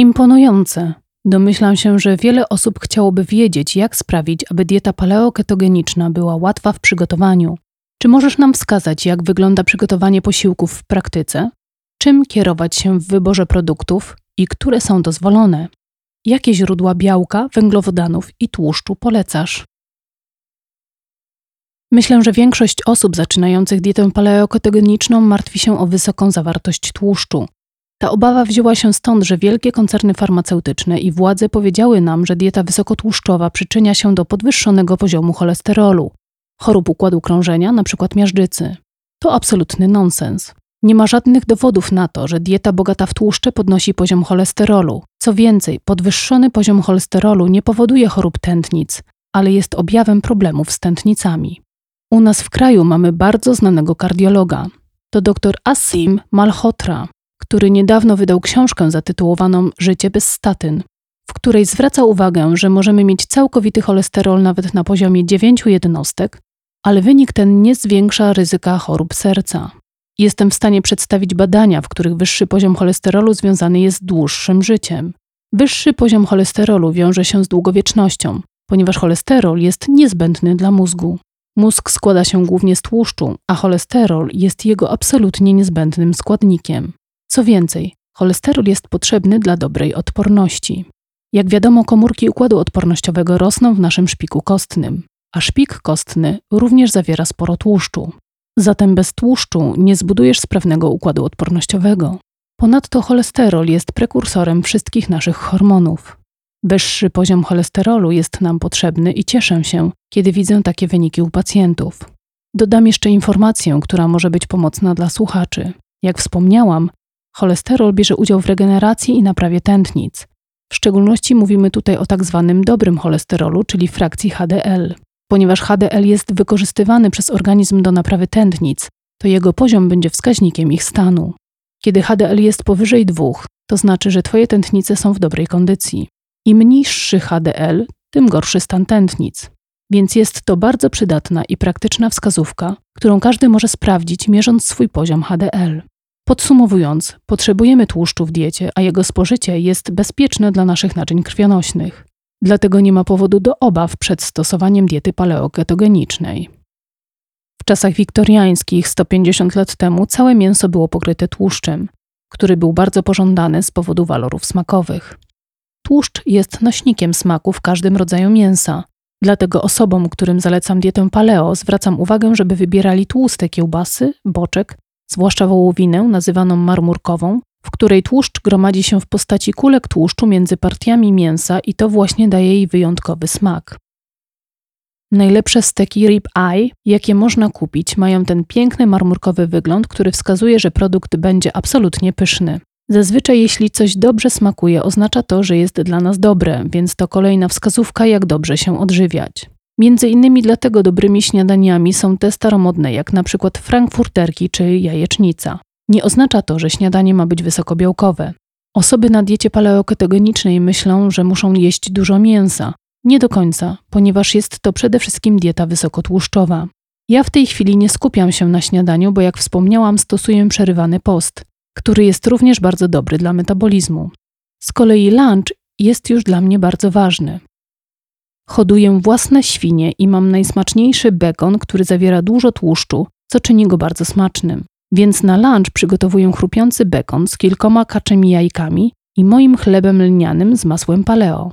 Imponujące. Domyślam się, że wiele osób chciałoby wiedzieć, jak sprawić, aby dieta paleoketogeniczna była łatwa w przygotowaniu. Czy możesz nam wskazać, jak wygląda przygotowanie posiłków w praktyce? Czym kierować się w wyborze produktów i które są dozwolone? Jakie źródła białka, węglowodanów i tłuszczu polecasz? Myślę, że większość osób zaczynających dietę paleoketogeniczną martwi się o wysoką zawartość tłuszczu. Ta obawa wzięła się stąd, że wielkie koncerny farmaceutyczne i władze powiedziały nam, że dieta wysokotłuszczowa przyczynia się do podwyższonego poziomu cholesterolu, chorób układu krążenia, np. miażdżycy. To absolutny nonsens. Nie ma żadnych dowodów na to, że dieta bogata w tłuszcze podnosi poziom cholesterolu. Co więcej, podwyższony poziom cholesterolu nie powoduje chorób tętnic, ale jest objawem problemów z tętnicami. U nas w kraju mamy bardzo znanego kardiologa. To dr Asim Malhotra, który niedawno wydał książkę zatytułowaną Życie bez statyn, w której zwraca uwagę, że możemy mieć całkowity cholesterol nawet na poziomie 9 jednostek, ale wynik ten nie zwiększa ryzyka chorób serca. Jestem w stanie przedstawić badania, w których wyższy poziom cholesterolu związany jest z dłuższym życiem. Wyższy poziom cholesterolu wiąże się z długowiecznością, ponieważ cholesterol jest niezbędny dla mózgu. Mózg składa się głównie z tłuszczu, a cholesterol jest jego absolutnie niezbędnym składnikiem. Co więcej, cholesterol jest potrzebny dla dobrej odporności. Jak wiadomo, komórki układu odpornościowego rosną w naszym szpiku kostnym, a szpik kostny również zawiera sporo tłuszczu. Zatem bez tłuszczu nie zbudujesz sprawnego układu odpornościowego. Ponadto cholesterol jest prekursorem wszystkich naszych hormonów. Wyższy poziom cholesterolu jest nam potrzebny i cieszę się, kiedy widzę takie wyniki u pacjentów. Dodam jeszcze informację, która może być pomocna dla słuchaczy. Jak wspomniałam, cholesterol bierze udział w regeneracji i naprawie tętnic. W szczególności mówimy tutaj o tak zwanym dobrym cholesterolu, czyli frakcji HDL. Ponieważ HDL jest wykorzystywany przez organizm do naprawy tętnic, to jego poziom będzie wskaźnikiem ich stanu. Kiedy HDL jest powyżej 2, to znaczy, że Twoje tętnice są w dobrej kondycji. Im niższy HDL, tym gorszy stan tętnic. Więc jest to bardzo przydatna i praktyczna wskazówka, którą każdy może sprawdzić, mierząc swój poziom HDL. Podsumowując, potrzebujemy tłuszczu w diecie, a jego spożycie jest bezpieczne dla naszych naczyń krwionośnych. Dlatego nie ma powodu do obaw przed stosowaniem diety paleoketogenicznej. W czasach wiktoriańskich 150 lat temu całe mięso było pokryte tłuszczem, który był bardzo pożądany z powodu walorów smakowych. Tłuszcz jest nośnikiem smaku w każdym rodzaju mięsa. Dlatego osobom, którym zalecam dietę paleo, zwracam uwagę, żeby wybierali tłuste kiełbasy, boczek, zwłaszcza wołowinę nazywaną marmurkową, w której tłuszcz gromadzi się w postaci kulek tłuszczu między partiami mięsa i to właśnie daje jej wyjątkowy smak. Najlepsze steki rib eye, jakie można kupić, mają ten piękny marmurkowy wygląd, który wskazuje, że produkt będzie absolutnie pyszny. Zazwyczaj, jeśli coś dobrze smakuje, oznacza to, że jest dla nas dobre, więc to kolejna wskazówka, jak dobrze się odżywiać. Między innymi dlatego dobrymi śniadaniami są te staromodne, jak na przykład frankfurterki czy jajecznica. Nie oznacza to, że śniadanie ma być wysokobiałkowe. Osoby na diecie paleoketogenicznej myślą, że muszą jeść dużo mięsa. Nie do końca, ponieważ jest to przede wszystkim dieta wysokotłuszczowa. Ja w tej chwili nie skupiam się na śniadaniu, bo jak wspomniałam, stosuję przerywany post który jest również bardzo dobry dla metabolizmu. Z kolei lunch jest już dla mnie bardzo ważny. Hoduję własne świnie i mam najsmaczniejszy bekon, który zawiera dużo tłuszczu, co czyni go bardzo smacznym. Więc na lunch przygotowuję chrupiący bekon z kilkoma kaczymi jajkami i moim chlebem lnianym z masłem paleo.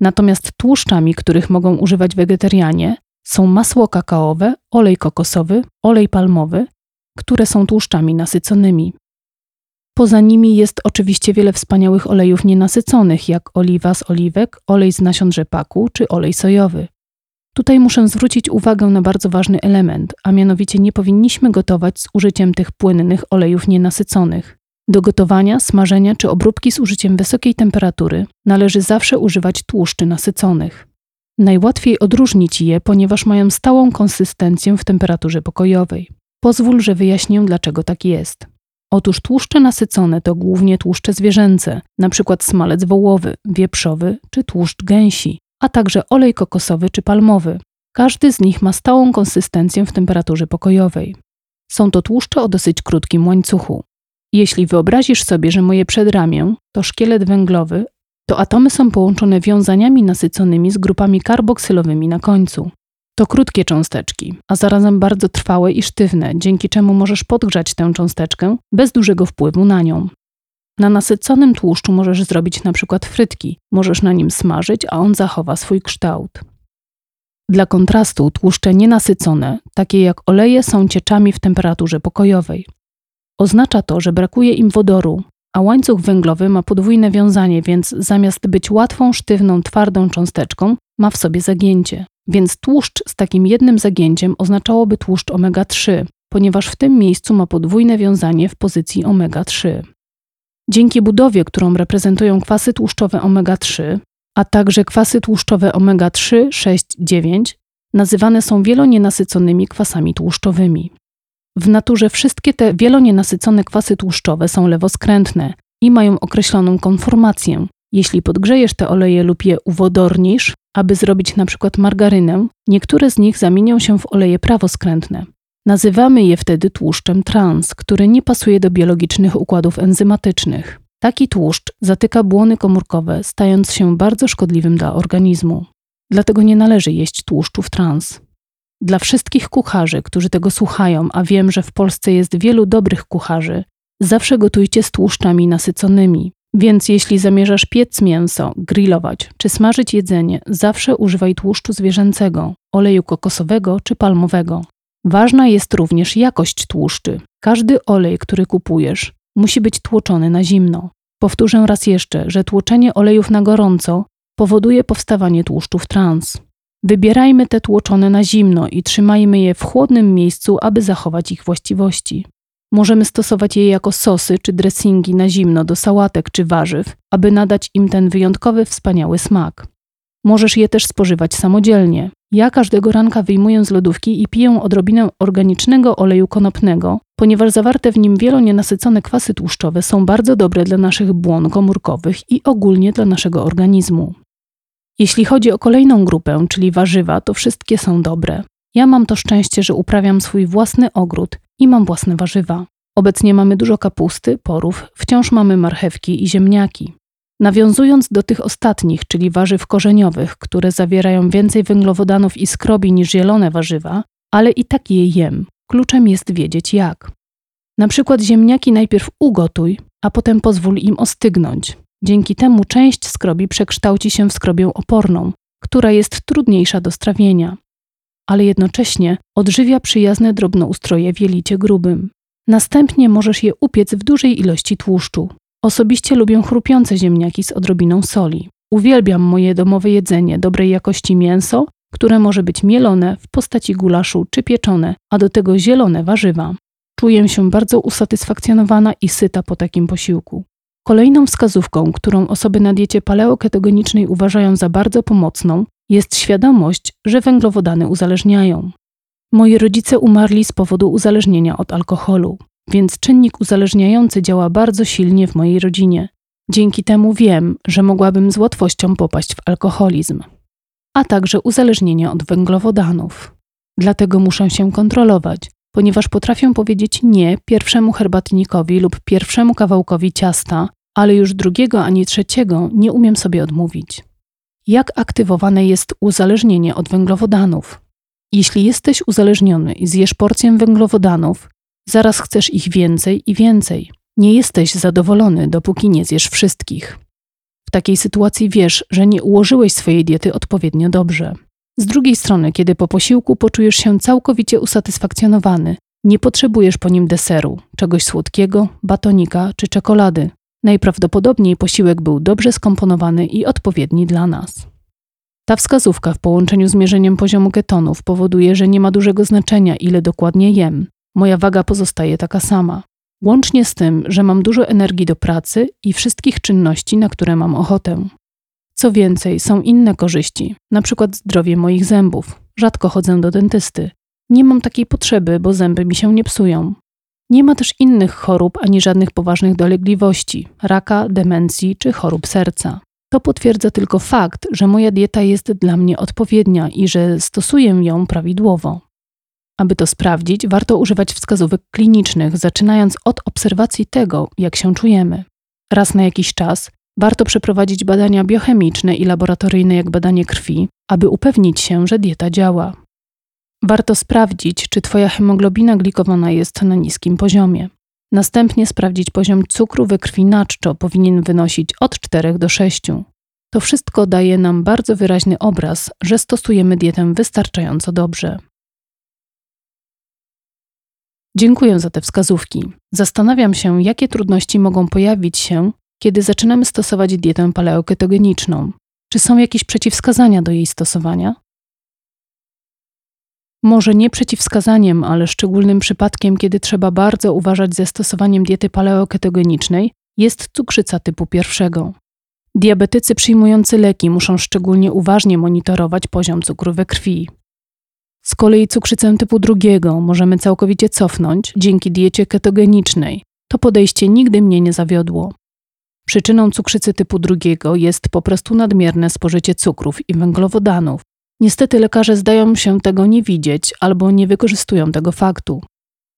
Natomiast tłuszczami, których mogą używać wegetarianie, są masło kakaowe, olej kokosowy, olej palmowy, które są tłuszczami nasyconymi. Poza nimi jest oczywiście wiele wspaniałych olejów nienasyconych, jak oliwa z oliwek, olej z nasion rzepaku czy olej sojowy. Tutaj muszę zwrócić uwagę na bardzo ważny element, a mianowicie nie powinniśmy gotować z użyciem tych płynnych olejów nienasyconych. Do gotowania, smażenia czy obróbki z użyciem wysokiej temperatury należy zawsze używać tłuszczy nasyconych. Najłatwiej odróżnić je, ponieważ mają stałą konsystencję w temperaturze pokojowej. Pozwól, że wyjaśnię, dlaczego tak jest. Otóż tłuszcze nasycone to głównie tłuszcze zwierzęce, np. smalec wołowy, wieprzowy czy tłuszcz gęsi, a także olej kokosowy czy palmowy. Każdy z nich ma stałą konsystencję w temperaturze pokojowej. Są to tłuszcze o dosyć krótkim łańcuchu. Jeśli wyobrazisz sobie, że moje przedramię to szkielet węglowy, to atomy są połączone wiązaniami nasyconymi z grupami karboksylowymi na końcu. To krótkie cząsteczki, a zarazem bardzo trwałe i sztywne, dzięki czemu możesz podgrzać tę cząsteczkę bez dużego wpływu na nią. Na nasyconym tłuszczu możesz zrobić na przykład frytki, możesz na nim smażyć, a on zachowa swój kształt. Dla kontrastu tłuszcze nienasycone, takie jak oleje, są cieczami w temperaturze pokojowej. Oznacza to, że brakuje im wodoru, a łańcuch węglowy ma podwójne wiązanie, więc zamiast być łatwą, sztywną, twardą cząsteczką, ma w sobie zagięcie. Więc tłuszcz z takim jednym zagięciem oznaczałoby tłuszcz omega-3, ponieważ w tym miejscu ma podwójne wiązanie w pozycji omega-3. Dzięki budowie, którą reprezentują kwasy tłuszczowe omega-3, a także kwasy tłuszczowe omega-3, 6, 9, nazywane są wielonienasyconymi kwasami tłuszczowymi. W naturze wszystkie te wielonienasycone kwasy tłuszczowe są lewoskrętne i mają określoną konformację. Jeśli podgrzejesz te oleje lub je uwodornisz, aby zrobić na przykład margarynę, niektóre z nich zamienią się w oleje prawoskrętne. Nazywamy je wtedy tłuszczem trans, który nie pasuje do biologicznych układów enzymatycznych. Taki tłuszcz zatyka błony komórkowe, stając się bardzo szkodliwym dla organizmu. Dlatego nie należy jeść tłuszczów trans. Dla wszystkich kucharzy, którzy tego słuchają, a wiem, że w Polsce jest wielu dobrych kucharzy, zawsze gotujcie z tłuszczami nasyconymi. Więc jeśli zamierzasz piec mięso, grillować czy smażyć jedzenie, zawsze używaj tłuszczu zwierzęcego, oleju kokosowego czy palmowego. Ważna jest również jakość tłuszczy. Każdy olej, który kupujesz, musi być tłoczony na zimno. Powtórzę raz jeszcze, że tłoczenie olejów na gorąco powoduje powstawanie tłuszczów trans. Wybierajmy te tłoczone na zimno i trzymajmy je w chłodnym miejscu, aby zachować ich właściwości. Możemy stosować je jako sosy czy dressingi na zimno do sałatek czy warzyw, aby nadać im ten wyjątkowy, wspaniały smak. Możesz je też spożywać samodzielnie. Ja każdego ranka wyjmuję z lodówki i piję odrobinę organicznego oleju konopnego, ponieważ zawarte w nim wielonienasycone kwasy tłuszczowe są bardzo dobre dla naszych błon komórkowych i ogólnie dla naszego organizmu. Jeśli chodzi o kolejną grupę, czyli warzywa, to wszystkie są dobre. Ja mam to szczęście, że uprawiam swój własny ogród i mam własne warzywa. Obecnie mamy dużo kapusty, porów, wciąż mamy marchewki i ziemniaki. Nawiązując do tych ostatnich, czyli warzyw korzeniowych, które zawierają więcej węglowodanów i skrobi niż zielone warzywa, ale i tak je jem. Kluczem jest wiedzieć jak. Na przykład ziemniaki najpierw ugotuj, a potem pozwól im ostygnąć. Dzięki temu część skrobi przekształci się w skrobię oporną, która jest trudniejsza do strawienia, ale jednocześnie odżywia przyjazne drobnoustroje w jelicie grubym. Następnie możesz je upiec w dużej ilości tłuszczu. Osobiście lubię chrupiące ziemniaki z odrobiną soli. Uwielbiam moje domowe jedzenie, dobrej jakości mięso, które może być mielone w postaci gulaszu czy pieczone, a do tego zielone warzywa. Czuję się bardzo usatysfakcjonowana i syta po takim posiłku. Kolejną wskazówką, którą osoby na diecie paleoketogenicznej uważają za bardzo pomocną, jest świadomość, że węglowodany uzależniają. Moi rodzice umarli z powodu uzależnienia od alkoholu, więc czynnik uzależniający działa bardzo silnie w mojej rodzinie. Dzięki temu wiem, że mogłabym z łatwością popaść w alkoholizm, a także uzależnienie od węglowodanów. Dlatego muszę się kontrolować, ponieważ potrafię powiedzieć nie pierwszemu herbatnikowi lub pierwszemu kawałkowi ciasta, ale już drugiego ani trzeciego nie umiem sobie odmówić. Jak aktywowane jest uzależnienie od węglowodanów? Jeśli jesteś uzależniony i zjesz porcję węglowodanów, zaraz chcesz ich więcej i więcej. Nie jesteś zadowolony, dopóki nie zjesz wszystkich. W takiej sytuacji wiesz, że nie ułożyłeś swojej diety odpowiednio dobrze. Z drugiej strony, kiedy po posiłku poczujesz się całkowicie usatysfakcjonowany, nie potrzebujesz po nim deseru, czegoś słodkiego, batonika czy czekolady. Najprawdopodobniej posiłek był dobrze skomponowany i odpowiedni dla nas. Ta wskazówka w połączeniu z mierzeniem poziomu ketonów powoduje, że nie ma dużego znaczenia, ile dokładnie jem. Moja waga pozostaje taka sama. Łącznie z tym, że mam dużo energii do pracy i wszystkich czynności, na które mam ochotę. Co więcej, są inne korzyści, przykład zdrowie moich zębów. Rzadko chodzę do dentysty. Nie mam takiej potrzeby, bo zęby mi się nie psują. Nie ma też innych chorób ani żadnych poważnych dolegliwości raka, demencji czy chorób serca. To potwierdza tylko fakt, że moja dieta jest dla mnie odpowiednia i że stosuję ją prawidłowo. Aby to sprawdzić, warto używać wskazówek klinicznych, zaczynając od obserwacji tego, jak się czujemy. Raz na jakiś czas warto przeprowadzić badania biochemiczne i laboratoryjne, jak badanie krwi, aby upewnić się, że dieta działa. Warto sprawdzić, czy Twoja hemoglobina glikowana jest na niskim poziomie. Następnie sprawdzić poziom cukru we krwi na czczo powinien wynosić od 4 do 6. To wszystko daje nam bardzo wyraźny obraz, że stosujemy dietę wystarczająco dobrze. Dziękuję za te wskazówki. Zastanawiam się, jakie trudności mogą pojawić się, kiedy zaczynamy stosować dietę paleoketogeniczną. Czy są jakieś przeciwwskazania do jej stosowania? Może nie przeciwwskazaniem, ale szczególnym przypadkiem, kiedy trzeba bardzo uważać ze stosowaniem diety paleoketogenicznej, jest cukrzyca typu pierwszego. Diabetycy przyjmujący leki muszą szczególnie uważnie monitorować poziom cukru we krwi. Z kolei cukrzycę typu drugiego możemy całkowicie cofnąć dzięki diecie ketogenicznej. To podejście nigdy mnie nie zawiodło. Przyczyną cukrzycy typu drugiego jest po prostu nadmierne spożycie cukrów i węglowodanów. Niestety lekarze zdają się tego nie widzieć albo nie wykorzystują tego faktu.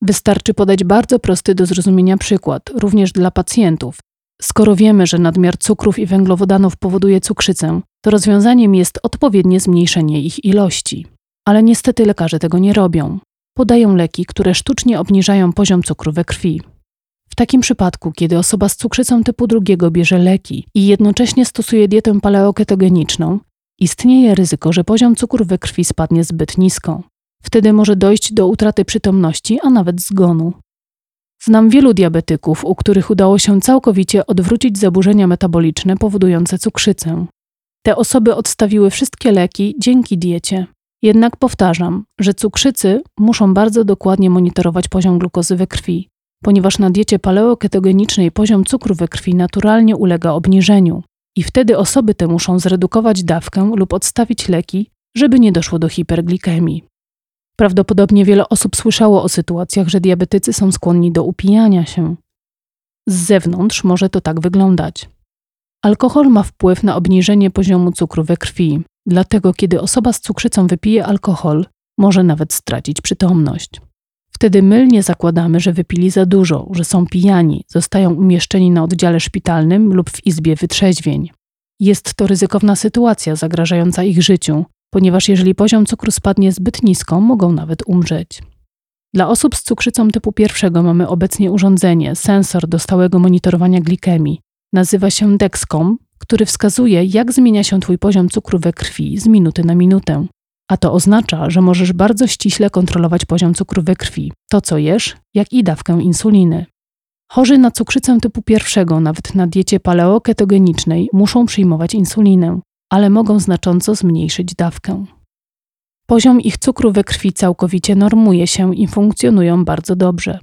Wystarczy podać bardzo prosty do zrozumienia przykład, również dla pacjentów. Skoro wiemy, że nadmiar cukrów i węglowodanów powoduje cukrzycę, to rozwiązaniem jest odpowiednie zmniejszenie ich ilości. Ale niestety lekarze tego nie robią. Podają leki, które sztucznie obniżają poziom cukru we krwi. W takim przypadku, kiedy osoba z cukrzycą typu drugiego bierze leki i jednocześnie stosuje dietę paleoketogeniczną, istnieje ryzyko, że poziom cukru we krwi spadnie zbyt nisko. Wtedy może dojść do utraty przytomności, a nawet zgonu. Znam wielu diabetyków, u których udało się całkowicie odwrócić zaburzenia metaboliczne powodujące cukrzycę. Te osoby odstawiły wszystkie leki dzięki diecie. Jednak powtarzam, że cukrzycy muszą bardzo dokładnie monitorować poziom glukozy we krwi, ponieważ na diecie paleoketogenicznej poziom cukru we krwi naturalnie ulega obniżeniu i wtedy osoby te muszą zredukować dawkę lub odstawić leki, żeby nie doszło do hiperglikemii. Prawdopodobnie wiele osób słyszało o sytuacjach, że diabetycy są skłonni do upijania się. Z zewnątrz może to tak wyglądać. Alkohol ma wpływ na obniżenie poziomu cukru we krwi, dlatego kiedy osoba z cukrzycą wypije alkohol, może nawet stracić przytomność. Wtedy mylnie zakładamy, że wypili za dużo, że są pijani, zostają umieszczeni na oddziale szpitalnym lub w izbie wytrzeźwień. Jest to ryzykowna sytuacja zagrażająca ich życiu, ponieważ jeżeli poziom cukru spadnie zbyt nisko, mogą nawet umrzeć. Dla osób z cukrzycą typu pierwszego mamy obecnie urządzenie, sensor do stałego monitorowania glikemii. Nazywa się Dexcom, który wskazuje, jak zmienia się Twój poziom cukru we krwi z minuty na minutę. A to oznacza, że możesz bardzo ściśle kontrolować poziom cukru we krwi, to co jesz, jak i dawkę insuliny. Chorzy na cukrzycę typu pierwszego, nawet na diecie paleoketogenicznej, muszą przyjmować insulinę, ale mogą znacząco zmniejszyć dawkę. Poziom ich cukru we krwi całkowicie normuje się i funkcjonują bardzo dobrze.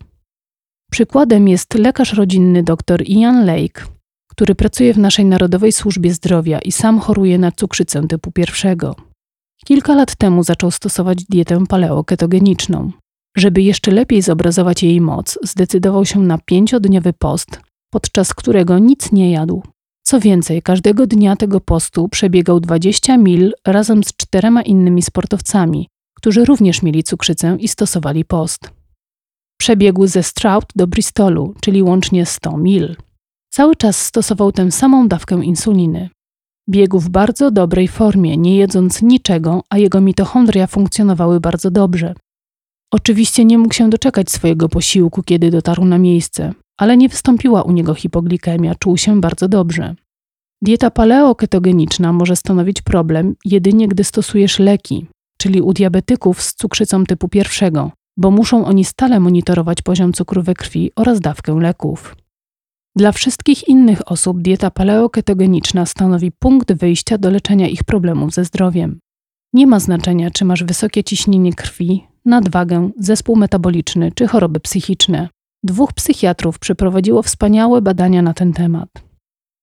Przykładem jest lekarz rodzinny dr Ian Lake, który pracuje w naszej Narodowej Służbie Zdrowia i sam choruje na cukrzycę typu pierwszego. Kilka lat temu zaczął stosować dietę paleoketogeniczną. Żeby jeszcze lepiej zobrazować jej moc, zdecydował się na pięciodniowy post, podczas którego nic nie jadł. Co więcej, każdego dnia tego postu przebiegał 20 mil razem z czterema innymi sportowcami, którzy również mieli cukrzycę i stosowali post. Przebiegł ze Stroud do Bristolu, czyli łącznie 100 mil. Cały czas stosował tę samą dawkę insuliny. Biegł w bardzo dobrej formie, nie jedząc niczego, a jego mitochondria funkcjonowały bardzo dobrze. Oczywiście nie mógł się doczekać swojego posiłku, kiedy dotarł na miejsce, ale nie wystąpiła u niego hipoglikemia, czuł się bardzo dobrze. Dieta paleoketogeniczna może stanowić problem jedynie gdy stosujesz leki, czyli u diabetyków z cukrzycą typu pierwszego, bo muszą oni stale monitorować poziom cukru we krwi oraz dawkę leków. Dla wszystkich innych osób dieta paleoketogeniczna stanowi punkt wyjścia do leczenia ich problemów ze zdrowiem. Nie ma znaczenia, czy masz wysokie ciśnienie krwi, nadwagę, zespół metaboliczny czy choroby psychiczne. Dwóch psychiatrów przeprowadziło wspaniałe badania na ten temat.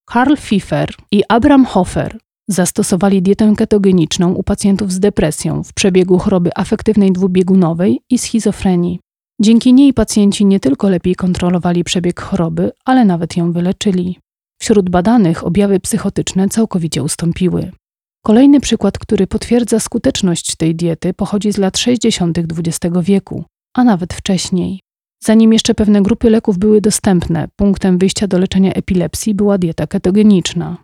Karl Pfiffer i Abraham Hofer zastosowali dietę ketogeniczną u pacjentów z depresją w przebiegu choroby afektywnej dwubiegunowej i schizofrenii. Dzięki niej pacjenci nie tylko lepiej kontrolowali przebieg choroby, ale nawet ją wyleczyli. Wśród badanych objawy psychotyczne całkowicie ustąpiły. Kolejny przykład, który potwierdza skuteczność tej diety, pochodzi z lat 60. XX wieku, a nawet wcześniej. Zanim jeszcze pewne grupy leków były dostępne, punktem wyjścia do leczenia epilepsji była dieta ketogeniczna.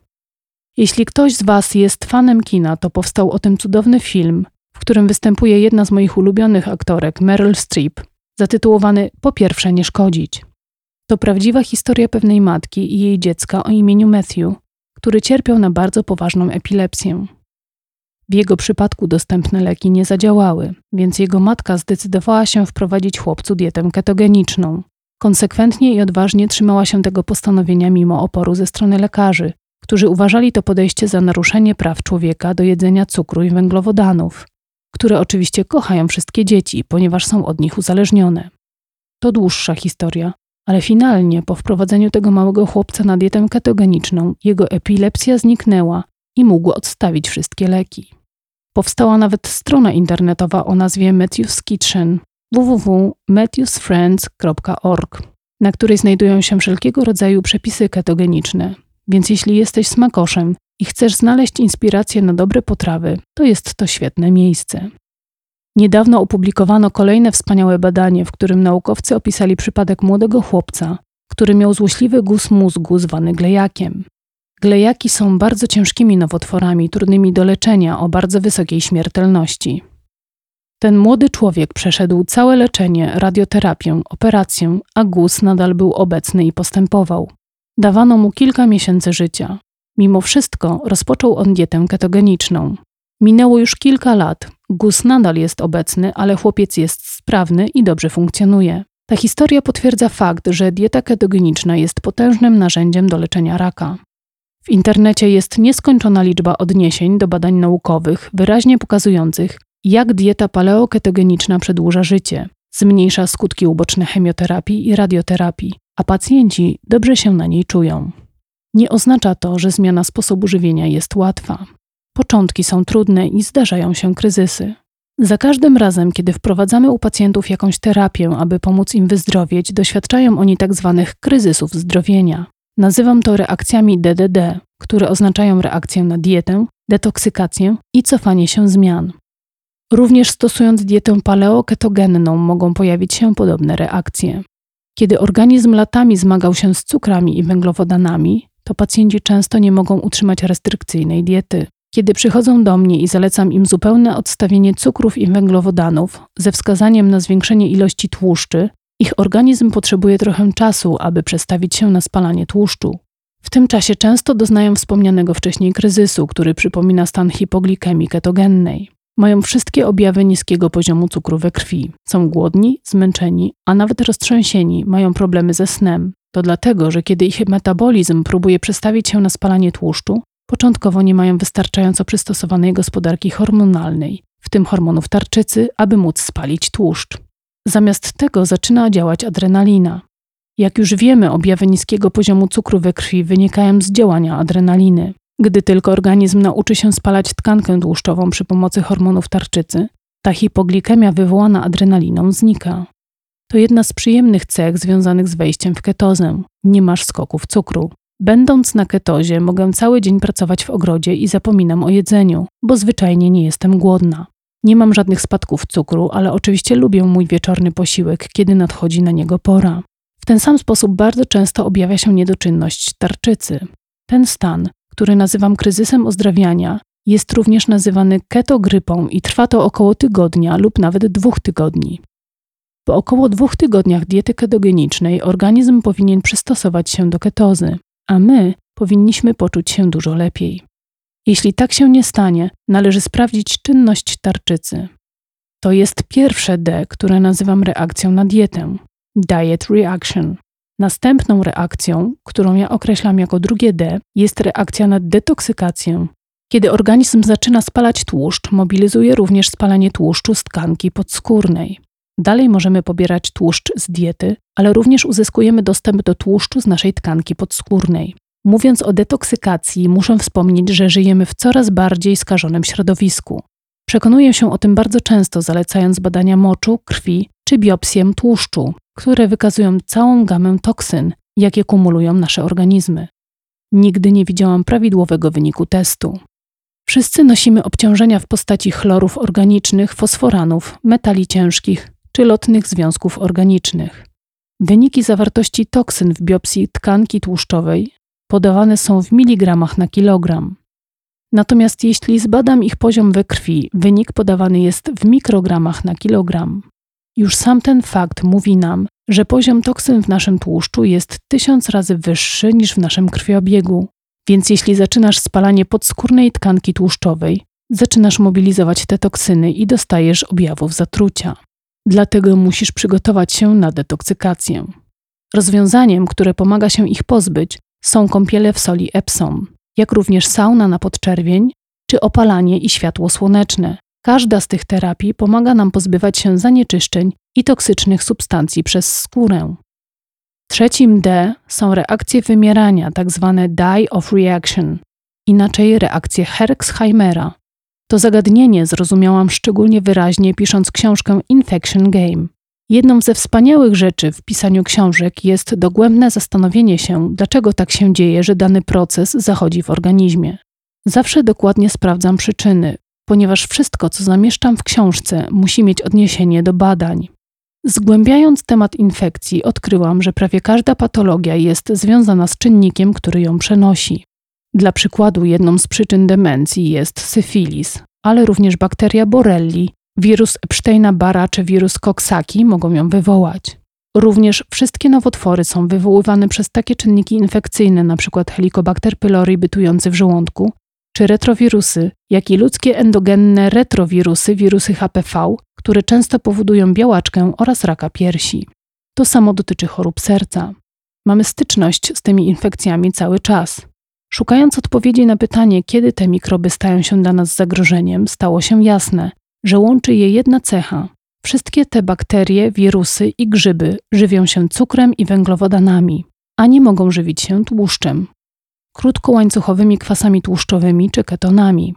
Jeśli ktoś z Was jest fanem kina, to powstał o tym cudowny film, w którym występuje jedna z moich ulubionych aktorek, Meryl Streep, zatytułowany Po pierwsze nie szkodzić. To prawdziwa historia pewnej matki i jej dziecka o imieniu Matthew, który cierpiał na bardzo poważną epilepsję. W jego przypadku dostępne leki nie zadziałały, więc jego matka zdecydowała się wprowadzić chłopcu dietę ketogeniczną. Konsekwentnie i odważnie trzymała się tego postanowienia mimo oporu ze strony lekarzy, którzy uważali to podejście za naruszenie praw człowieka do jedzenia cukru i węglowodanów, które oczywiście kochają wszystkie dzieci, ponieważ są od nich uzależnione. To dłuższa historia, ale finalnie po wprowadzeniu tego małego chłopca na dietę ketogeniczną, jego epilepsja zniknęła i mógł odstawić wszystkie leki. Powstała nawet strona internetowa o nazwie Matthew's Kitchen www.matthewsfriends.org, na której znajdują się wszelkiego rodzaju przepisy ketogeniczne. Więc jeśli jesteś smakoszem i chcesz znaleźć inspirację na dobre potrawy, to jest to świetne miejsce. Niedawno opublikowano kolejne wspaniałe badanie, w którym naukowcy opisali przypadek młodego chłopca, który miał złośliwy guz mózgu zwany glejakiem. Glejaki są bardzo ciężkimi nowotworami, trudnymi do leczenia, o bardzo wysokiej śmiertelności. Ten młody człowiek przeszedł całe leczenie, radioterapię, operację, a guz nadal był obecny i postępował. Dawano mu kilka miesięcy życia. Mimo wszystko rozpoczął on dietę ketogeniczną. Minęło już kilka lat. Gus nadal jest obecny, ale chłopiec jest sprawny i dobrze funkcjonuje. Ta historia potwierdza fakt, że dieta ketogeniczna jest potężnym narzędziem do leczenia raka. W internecie jest nieskończona liczba odniesień do badań naukowych, wyraźnie pokazujących, jak dieta paleoketogeniczna przedłuża życie, zmniejsza skutki uboczne chemioterapii i radioterapii, a pacjenci dobrze się na niej czują. Nie oznacza to, że zmiana sposobu żywienia jest łatwa. Początki są trudne i zdarzają się kryzysy. Za każdym razem, kiedy wprowadzamy u pacjentów jakąś terapię, aby pomóc im wyzdrowieć, doświadczają oni. Tak kryzysów zdrowienia. Nazywam to reakcjami DDD, które oznaczają reakcję na dietę, detoksykację i cofanie się zmian. Również stosując dietę paleoketogenną mogą pojawić się podobne reakcje. Kiedy organizm latami zmagał się z cukrami i węglowodanami, to pacjenci często nie mogą utrzymać restrykcyjnej diety. Kiedy przychodzą do mnie i zalecam im zupełne odstawienie cukrów i węglowodanów ze wskazaniem na zwiększenie ilości tłuszczy, ich organizm potrzebuje trochę czasu, aby przestawić się na spalanie tłuszczu. W tym czasie często doznają wspomnianego wcześniej kryzysu, który przypomina stan hipoglikemii ketogennej. Mają wszystkie objawy niskiego poziomu cukru we krwi. Są głodni, zmęczeni, a nawet roztrzęsieni, mają problemy ze snem. To dlatego, że kiedy ich metabolizm próbuje przestawić się na spalanie tłuszczu, początkowo nie mają wystarczająco przystosowanej gospodarki hormonalnej, w tym hormonów tarczycy, aby móc spalić tłuszcz. Zamiast tego zaczyna działać adrenalina. Jak już wiemy, objawy niskiego poziomu cukru we krwi wynikają z działania adrenaliny. Gdy tylko organizm nauczy się spalać tkankę tłuszczową przy pomocy hormonów tarczycy, ta hipoglikemia wywołana adrenaliną znika. To jedna z przyjemnych cech związanych z wejściem w ketozę. Nie masz skoków cukru. Będąc na ketozie, mogę cały dzień pracować w ogrodzie i zapominam o jedzeniu, bo zwyczajnie nie jestem głodna. Nie mam żadnych spadków cukru, ale oczywiście lubię mój wieczorny posiłek, kiedy nadchodzi na niego pora. W ten sam sposób bardzo często objawia się niedoczynność tarczycy. Ten stan który nazywam kryzysem ozdrawiania, jest również nazywany ketogrypą i trwa to około tygodnia lub nawet dwóch tygodni. Po około dwóch tygodniach diety ketogenicznej organizm powinien przystosować się do ketozy, a my powinniśmy poczuć się dużo lepiej. Jeśli tak się nie stanie, należy sprawdzić czynność tarczycy. To jest pierwsze D, które nazywam reakcją na dietę diet reaction. Następną reakcją, którą ja określam jako drugie D, jest reakcja na detoksykację. Kiedy organizm zaczyna spalać tłuszcz, mobilizuje również spalanie tłuszczu z tkanki podskórnej. Dalej możemy pobierać tłuszcz z diety, ale również uzyskujemy dostęp do tłuszczu z naszej tkanki podskórnej. Mówiąc o detoksykacji, muszę wspomnieć, że żyjemy w coraz bardziej skażonym środowisku. Przekonuję się o tym bardzo często, zalecając badania moczu, krwi czy biopsję tłuszczu, które wykazują całą gamę toksyn, jakie kumulują nasze organizmy. Nigdy nie widziałam prawidłowego wyniku testu. Wszyscy nosimy obciążenia w postaci chlorów organicznych, fosforanów, metali ciężkich czy lotnych związków organicznych. Wyniki zawartości toksyn w biopsji tkanki tłuszczowej podawane są w miligramach na kilogram. Natomiast jeśli zbadam ich poziom we krwi, wynik podawany jest w mikrogramach na kilogram. Już sam ten fakt mówi nam, że poziom toksyn w naszym tłuszczu jest tysiąc razy wyższy niż w naszym krwiobiegu. Więc jeśli zaczynasz spalanie podskórnej tkanki tłuszczowej, zaczynasz mobilizować te toksyny i dostajesz objawów zatrucia. Dlatego musisz przygotować się na detoksykację. Rozwiązaniem, które pomaga się ich pozbyć, są kąpiele w soli Epsom, jak również sauna na podczerwień czy opalanie i światło słoneczne. Każda z tych terapii pomaga nam pozbywać się zanieczyszczeń i toksycznych substancji przez skórę. Trzecim D są reakcje wymierania, tak zwane die of reaction, inaczej reakcje Herxheimera. To zagadnienie zrozumiałam szczególnie wyraźnie pisząc książkę Infection Game. Jedną ze wspaniałych rzeczy w pisaniu książek jest dogłębne zastanowienie się, dlaczego tak się dzieje, że dany proces zachodzi w organizmie. Zawsze dokładnie sprawdzam przyczyny, ponieważ wszystko, co zamieszczam w książce, musi mieć odniesienie do badań. Zgłębiając temat infekcji, odkryłam, że prawie każda patologia jest związana z czynnikiem, który ją przenosi. Dla przykładu, jedną z przyczyn demencji jest syfilis, ale również bakteria Borelli, wirus Epsteina-Barra czy wirus Coxsackie mogą ją wywołać. Również wszystkie nowotwory są wywoływane przez takie czynniki infekcyjne, np. Helicobacter pylori bytujący w żołądku, czy retrowirusy, jak i ludzkie endogenne retrowirusy, wirusy HPV, które często powodują białaczkę oraz raka piersi. To samo dotyczy chorób serca. Mamy styczność z tymi infekcjami cały czas. Szukając odpowiedzi na pytanie, kiedy te mikroby stają się dla nas zagrożeniem, stało się jasne, że łączy je jedna cecha. Wszystkie te bakterie, wirusy i grzyby żywią się cukrem i węglowodanami, a nie mogą żywić się tłuszczem, krótkołańcuchowymi kwasami tłuszczowymi czy ketonami.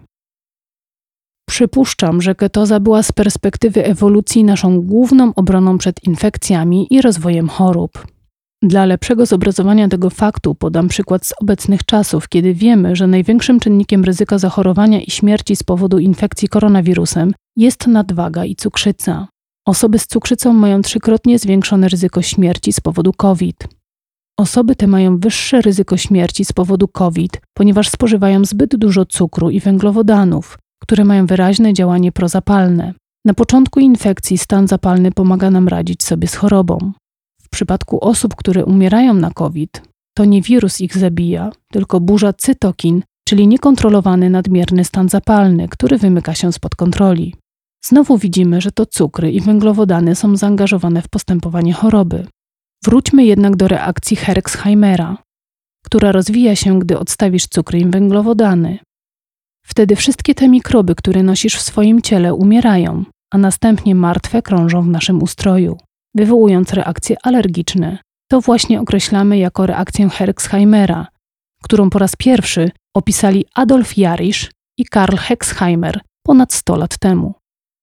Przypuszczam, że ketoza była z perspektywy ewolucji naszą główną obroną przed infekcjami i rozwojem chorób. Dla lepszego zobrazowania tego faktu podam przykład z obecnych czasów, kiedy wiemy, że największym czynnikiem ryzyka zachorowania i śmierci z powodu infekcji koronawirusem jest nadwaga i cukrzyca. Osoby z cukrzycą mają trzykrotnie zwiększone ryzyko śmierci z powodu COVID. Osoby te mają wyższe ryzyko śmierci z powodu COVID, ponieważ spożywają zbyt dużo cukru i węglowodanów, które mają wyraźne działanie prozapalne. Na początku infekcji stan zapalny pomaga nam radzić sobie z chorobą. W przypadku osób, które umierają na COVID, to nie wirus ich zabija, tylko burza cytokin, czyli niekontrolowany nadmierny stan zapalny, który wymyka się spod kontroli. Znowu widzimy, że to cukry i węglowodany są zaangażowane w postępowanie choroby. Wróćmy jednak do reakcji Herxheimera, która rozwija się, gdy odstawisz cukry i węglowodany. Wtedy wszystkie te mikroby, które nosisz w swoim ciele, umierają, a następnie martwe krążą w naszym ustroju, wywołując reakcje alergiczne. To właśnie określamy jako reakcję Herxheimera, którą po raz pierwszy opisali Adolf Jarisch i Karl Hexheimer ponad 100 lat temu.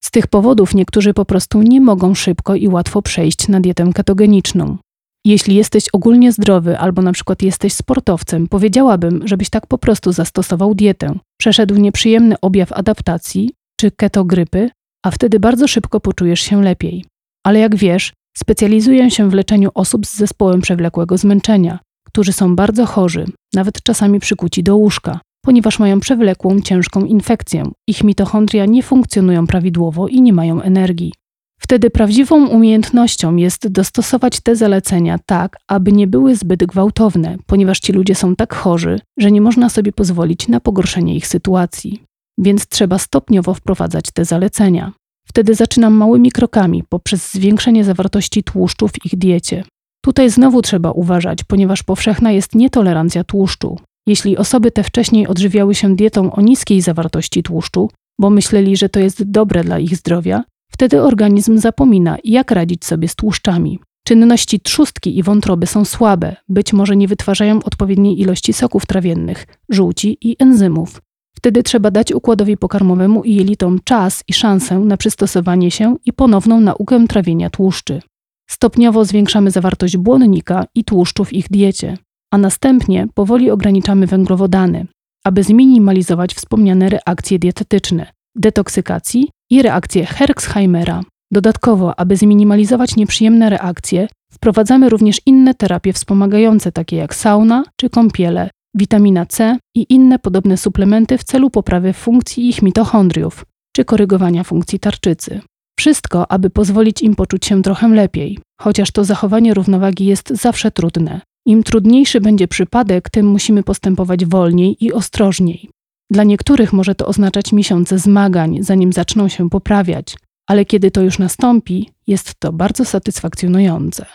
Z tych powodów niektórzy po prostu nie mogą szybko i łatwo przejść na dietę ketogeniczną. Jeśli jesteś ogólnie zdrowy albo na przykład jesteś sportowcem, powiedziałabym, żebyś tak po prostu zastosował dietę. Przeszedł nieprzyjemny objaw adaptacji czy ketogrypy, a wtedy bardzo szybko poczujesz się lepiej. Ale jak wiesz, specjalizuję się w leczeniu osób z zespołem przewlekłego zmęczenia, którzy są bardzo chorzy, nawet czasami przykuci do łóżka, ponieważ mają przewlekłą, ciężką infekcję. Ich mitochondria nie funkcjonują prawidłowo i nie mają energii. Wtedy prawdziwą umiejętnością jest dostosować te zalecenia tak, aby nie były zbyt gwałtowne, ponieważ ci ludzie są tak chorzy, że nie można sobie pozwolić na pogorszenie ich sytuacji. Więc trzeba stopniowo wprowadzać te zalecenia. Wtedy zaczynam małymi krokami poprzez zwiększenie zawartości tłuszczu w ich diecie. Tutaj znowu trzeba uważać, ponieważ powszechna jest nietolerancja tłuszczu. Jeśli osoby te wcześniej odżywiały się dietą o niskiej zawartości tłuszczu, bo myśleli, że to jest dobre dla ich zdrowia, Wtedy organizm zapomina, jak radzić sobie z tłuszczami. Czynności trzustki i wątroby są słabe, być może nie wytwarzają odpowiedniej ilości soków trawiennych, żółci i enzymów. Wtedy trzeba dać układowi pokarmowemu i jelitom czas i szansę na przystosowanie się i ponowną naukę trawienia tłuszczy. Stopniowo zwiększamy zawartość błonnika i tłuszczu w ich diecie, a następnie powoli ograniczamy węglowodany, aby zminimalizować wspomniane reakcje dietetyczne, detoksykacji i reakcję Herxheimera. Dodatkowo, aby zminimalizować nieprzyjemne reakcje, wprowadzamy również inne terapie wspomagające, takie jak sauna czy kąpiele, witamina C i inne podobne suplementy w celu poprawy funkcji ich mitochondriów czy korygowania funkcji tarczycy. Wszystko, aby pozwolić im poczuć się trochę lepiej, chociaż to zachowanie równowagi jest zawsze trudne. Im trudniejszy będzie przypadek, tym musimy postępować wolniej i ostrożniej. Dla niektórych może to oznaczać miesiące zmagań, zanim zaczną się poprawiać, ale kiedy to już nastąpi, jest to bardzo satysfakcjonujące.